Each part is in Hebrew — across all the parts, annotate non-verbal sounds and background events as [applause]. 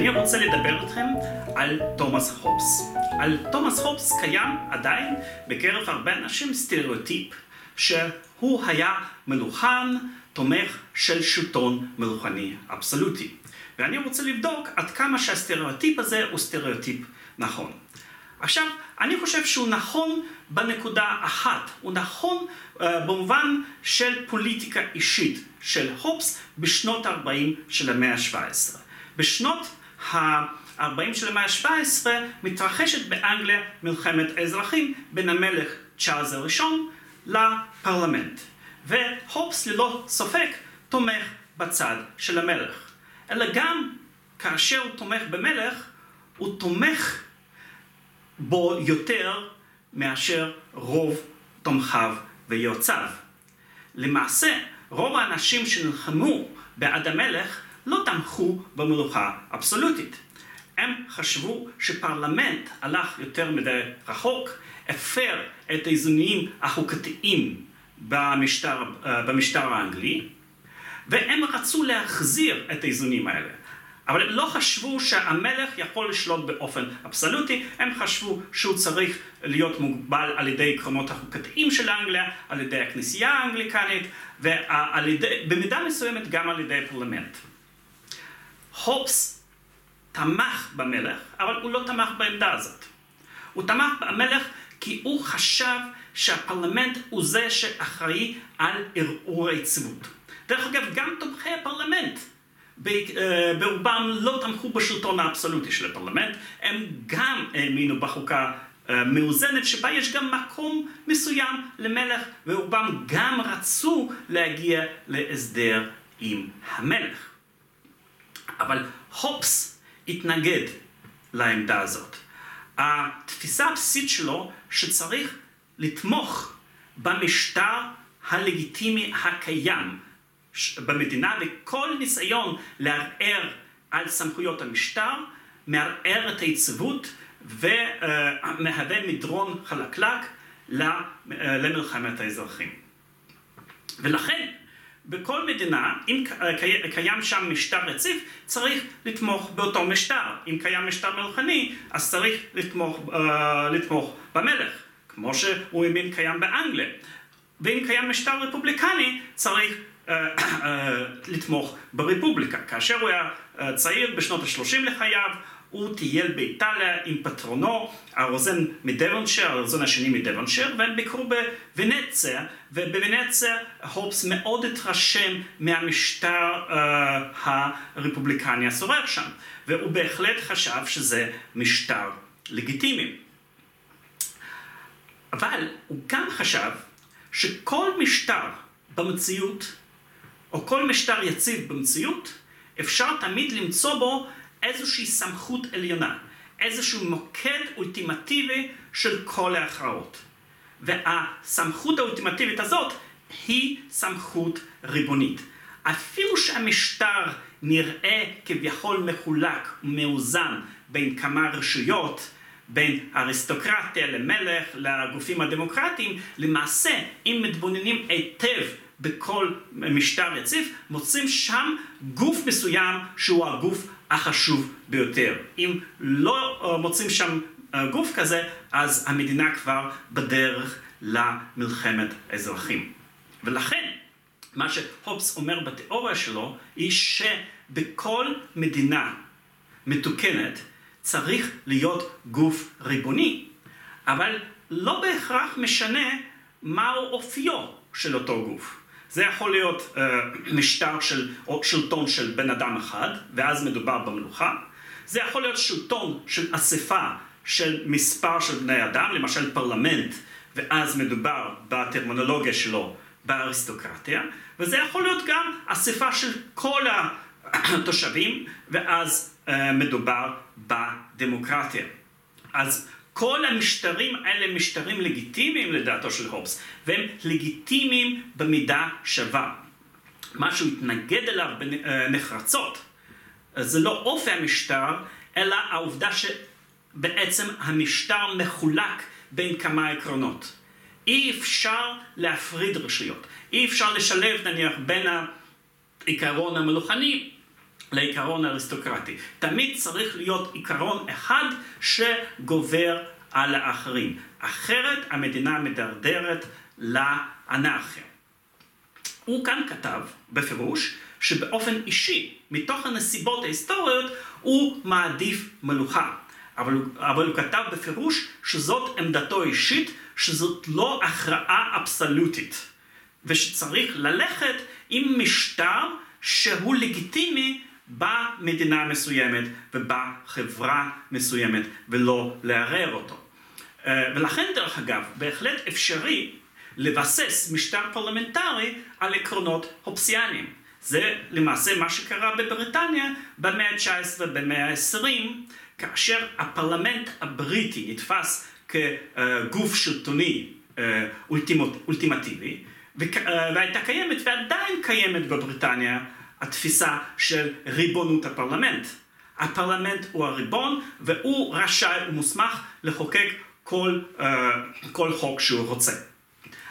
אני רוצה לדבר איתכם על תומאס הובס. על תומאס הובס קיים עדיין בקרב הרבה אנשים סטריאוטיפ שהוא היה מלוכן, תומך של שלטון מלוכני אבסולוטי. ואני רוצה לבדוק עד כמה שהסטריאוטיפ הזה הוא סטריאוטיפ נכון. עכשיו, אני חושב שהוא נכון בנקודה אחת, הוא נכון אה, במובן של פוליטיקה אישית של הובס בשנות ה-40 של המאה ה-17. בשנות ה-40 של המאה ה-17 מתרחשת באנגליה מלחמת האזרחים בין המלך צ'ארלס הראשון לפרלמנט. והופס ללא ספק תומך בצד של המלך. אלא גם כאשר הוא תומך במלך, הוא תומך בו יותר מאשר רוב תומכיו ויועציו. למעשה, רוב האנשים שנלחמו בעד המלך לא תמכו במלוכה אבסולוטית. הם חשבו שפרלמנט הלך יותר מדי רחוק, הפר את האיזונים החוקתיים במשטר, אה, במשטר האנגלי, והם רצו להחזיר את האיזונים האלה. אבל הם לא חשבו שהמלך יכול לשלוט באופן אבסולוטי, הם חשבו שהוא צריך להיות מוגבל על ידי עקרונות החוקתיים של אנגליה, על ידי הכנסייה האנגליקנית, ובמידה מסוימת גם על ידי הפרלמנט. הופס תמך במלך, אבל הוא לא תמך בעמדה הזאת. הוא תמך במלך כי הוא חשב שהפרלמנט הוא זה שאחראי על ערעור היציבות. דרך אגב, גם תומכי הפרלמנט אה, ברובם לא תמכו בשלטון האבסולוטי של הפרלמנט, הם גם האמינו בחוקה אה, מאוזנת שבה יש גם מקום מסוים למלך, ורובם גם רצו להגיע להסדר עם המלך. אבל הופס התנגד לעמדה הזאת. התפיסה הבסיסית שלו שצריך לתמוך במשטר הלגיטימי הקיים במדינה, וכל ניסיון לערער על סמכויות המשטר מערער את היציבות ומהווה מדרון חלקלק למלחמת האזרחים. ולכן בכל מדינה, אם קיים שם משטר רציף, צריך לתמוך באותו משטר. אם קיים משטר מלכני, אז צריך לתמוך, uh, לתמוך במלך, כמו שהוא האמין קיים באנגליה. ואם קיים משטר רפובליקני, צריך uh, לתמוך ברפובליקה. כאשר הוא היה צעיר בשנות ה-30 לחייו, הוא טייל באיטליה עם פטרונו, הרוזן מדבונשר, הרוזן השני מדבונשר, והם ביקרו בוונציה, ובוונציה הופס מאוד התרשם מהמשטר uh, הרפובליקני השורר שם, והוא בהחלט חשב שזה משטר לגיטימי. אבל הוא גם חשב שכל משטר במציאות, או כל משטר יציב במציאות, אפשר תמיד למצוא בו איזושהי סמכות עליונה, איזשהו מוקד אולטימטיבי של כל ההכרעות. והסמכות האולטימטיבית הזאת היא סמכות ריבונית. אפילו שהמשטר נראה כביכול מחולק ומאוזן בין כמה רשויות, בין אריסטוקרטיה למלך לגופים הדמוקרטיים, למעשה אם מתבוננים היטב בכל משטר יציב, מוצאים שם גוף מסוים שהוא הגוף החשוב ביותר. אם לא אה, מוצאים שם אה, גוף כזה, אז המדינה כבר בדרך למלחמת האזרחים. ולכן, מה שהופס אומר בתיאוריה שלו, היא שבכל מדינה מתוקנת צריך להיות גוף ריבוני, אבל לא בהכרח משנה מהו אופיו של אותו גוף. זה יכול להיות uh, משטר של, או שלטון של בן אדם אחד, ואז מדובר במלוכה. זה יכול להיות שלטון של אספה של מספר של בני אדם, למשל פרלמנט, ואז מדובר בטרמינולוגיה שלו באריסטוקרטיה, וזה יכול להיות גם אספה של כל התושבים, ואז uh, מדובר בדמוקרטיה. אז כל המשטרים האלה משטרים לגיטימיים לדעתו של הובס, והם לגיטימיים במידה שווה. מה שהוא התנגד אליו בנחרצות, זה לא אופי המשטר, אלא העובדה שבעצם המשטר מחולק בין כמה עקרונות. אי אפשר להפריד רשויות, אי אפשר לשלב נניח בין העיקרון המלוכני לעיקרון האריסטוקרטי. תמיד צריך להיות עיקרון אחד שגובר על האחרים. אחרת המדינה מדרדרת לאנרכיה. הוא כאן כתב בפירוש שבאופן אישי, מתוך הנסיבות ההיסטוריות, הוא מעדיף מלוכה. אבל, אבל הוא כתב בפירוש שזאת עמדתו האישית, שזאת לא הכרעה אבסולוטית, ושצריך ללכת עם משטר שהוא לגיטימי במדינה מסוימת ובחברה מסוימת, ולא לערער אותו. אה, ולכן, דרך אגב, בהחלט אפשרי לבסס משטר פרלמנטרי על עקרונות הובסיאניים. זה למעשה מה שקרה בבריטניה במאה ה-19 ובמאה ה-20, כאשר הפרלמנט הבריטי נתפס כגוף שלטוני אה, אולטימטיבי, אה, והייתה קיימת ועדיין קיימת בבריטניה התפיסה של ריבונות הפרלמנט. הפרלמנט הוא הריבון והוא רשאי ומוסמך לחוקק כל, uh, כל חוק שהוא רוצה.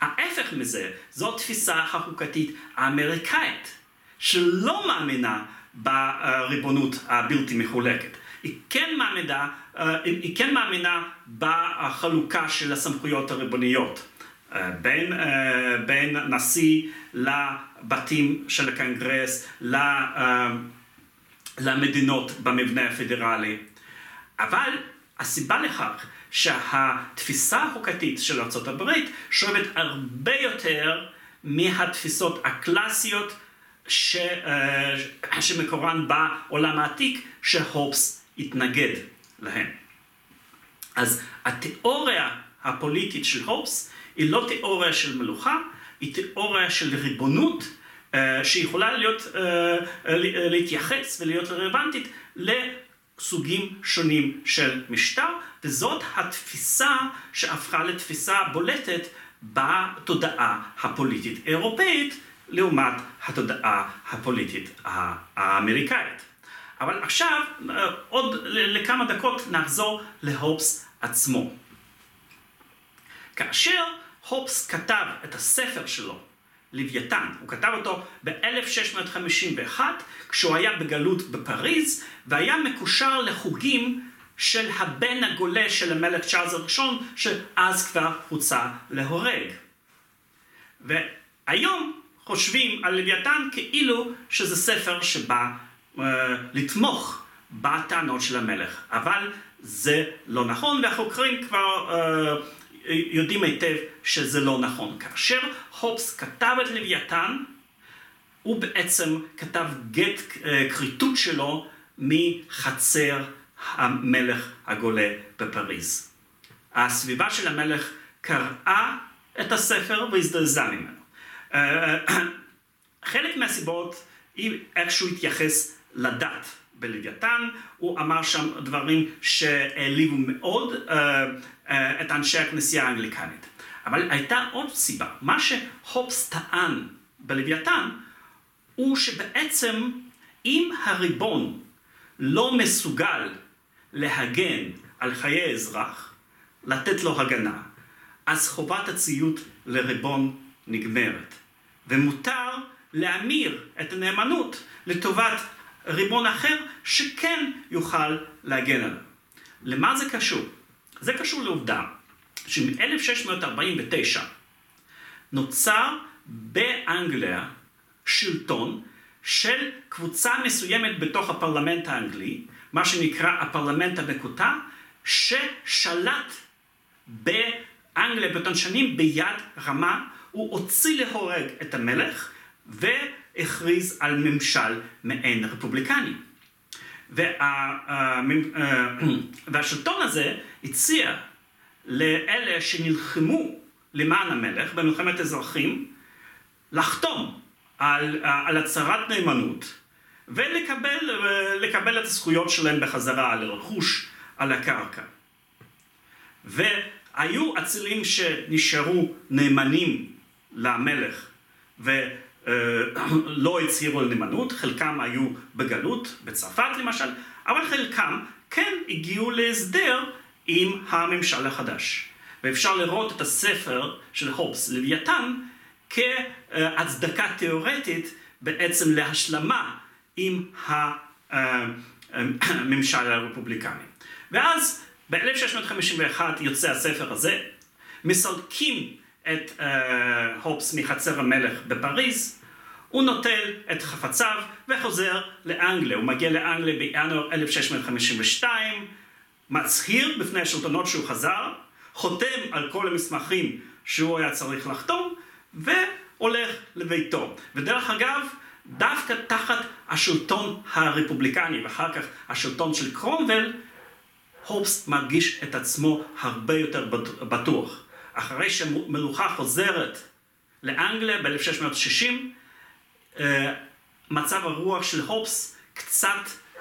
ההפך מזה, זו התפיסה החוקתית האמריקאית, שלא מאמינה בריבונות הבלתי מחולקת. היא כן מאמינה, אה, היא כן מאמינה בחלוקה של הסמכויות הריבוניות. אה, בין, בין נשיא לבתים של הקונגרס, למדינות במבנה הפדרלי. אבל הסיבה לכך שהתפיסה החוקתית של ארה"ב שואבת הרבה יותר מהתפיסות הקלאסיות ש, uh, שמקורן בעולם העתיק שהופס התנגד להן. אז התיאוריה הפוליטית של הופס היא לא תיאוריה של מלוכה, היא תיאוריה של ריבונות uh, שיכולה להיות, uh, להתייחס ולהיות רלוונטית סוגים שונים של משטר, וזאת התפיסה שהפכה לתפיסה בולטת בתודעה הפוליטית האירופאית לעומת התודעה הפוליטית האמריקאית. אבל עכשיו, עוד לכמה דקות נחזור להופס עצמו. כאשר הופס כתב את הספר שלו, לוויתן. הוא כתב אותו ב-1651, כשהוא היה בגלות בפריז, והיה מקושר לחוגים של הבן הגולה של המלך צ'ארלס הראשון, שאז כבר הוצא להורג. והיום חושבים על לוויתן כאילו שזה ספר שבא uh, לתמוך בטענות של המלך, אבל זה לא נכון, והחוקרים כבר uh, יודעים היטב שזה לא נכון. כאשר הופס כתב את לוויתן, הוא בעצם כתב גט אה, כריתות שלו מחצר המלך הגולה בפריז. הסביבה של המלך קראה את הספר והזדעזעה ממנו. אה, חלק מהסיבות היא איך שהוא התייחס לדת בלוויתן, הוא אמר שם דברים שהעליבו מאוד אה, את אנשי הכנסייה האנגליקנית. אבל הייתה עוד סיבה. מה שהופס טען בלוויתן, הוא שבעצם אם הריבון לא מסוגל להגן על חיי אזרח, לתת לו הגנה, אז חובת הציות לריבון נגמרת. ומותר להמיר את הנאמנות לטובת ריבון אחר שכן יוכל להגן עליו. למה זה קשור? זה קשור לעובדה שמ-1649 נוצר באנגליה שלטון של קבוצה מסוימת בתוך הפרלמנט האנגלי, מה שנקרא הפרלמנט המקוטע, ששלט באנגליה באותן שנים ביד רמה, הוא הוציא להורג את המלך והכריז על ממשל מעין רפובליקני. וה, והשלטון הזה הציע לאלה שנלחמו למען המלך במלחמת אזרחים, לחתום על, על הצהרת נאמנות ולקבל את הזכויות שלהם בחזרה על הרכוש, על הקרקע. והיו שנשארו נאמנים למלך ולא [clears throat] הצהירו על נאמנות, חלקם היו בגלות, בצרפת למשל, אבל חלקם כן הגיעו להסדר עם הממשל החדש. ואפשר לראות את הספר של הופס, לוויתן, כהצדקה תיאורטית בעצם להשלמה עם הממשל הרפובליקני. ואז ב-1651 יוצא הספר הזה, מסלקים את uh, הופס מחצר המלך בפריז, הוא נוטל את חפציו וחוזר לאנגליה, הוא מגיע לאנגליה בינואר 1652, מצהיר בפני השלטונות שהוא חזר, חותם על כל המסמכים שהוא היה צריך לחתום, והולך לביתו. ודרך אגב, דווקא תחת השלטון הרפובליקני ואחר כך השלטון של קרומבל, הופס מרגיש את עצמו הרבה יותר בטוח. אחרי שמלוכה חוזרת לאנגליה ב-1660, אה, מצב הרוח של הופס קצת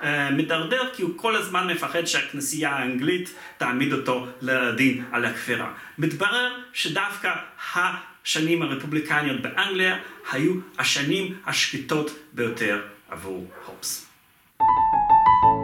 אה, מדרדר, כי הוא כל הזמן מפחד שהכנסייה האנגלית תעמיד אותו לדין על הכפירה. מתברר שדווקא השנים הרפובליקניות באנגליה היו השנים השקטות ביותר עבור הופס. thank you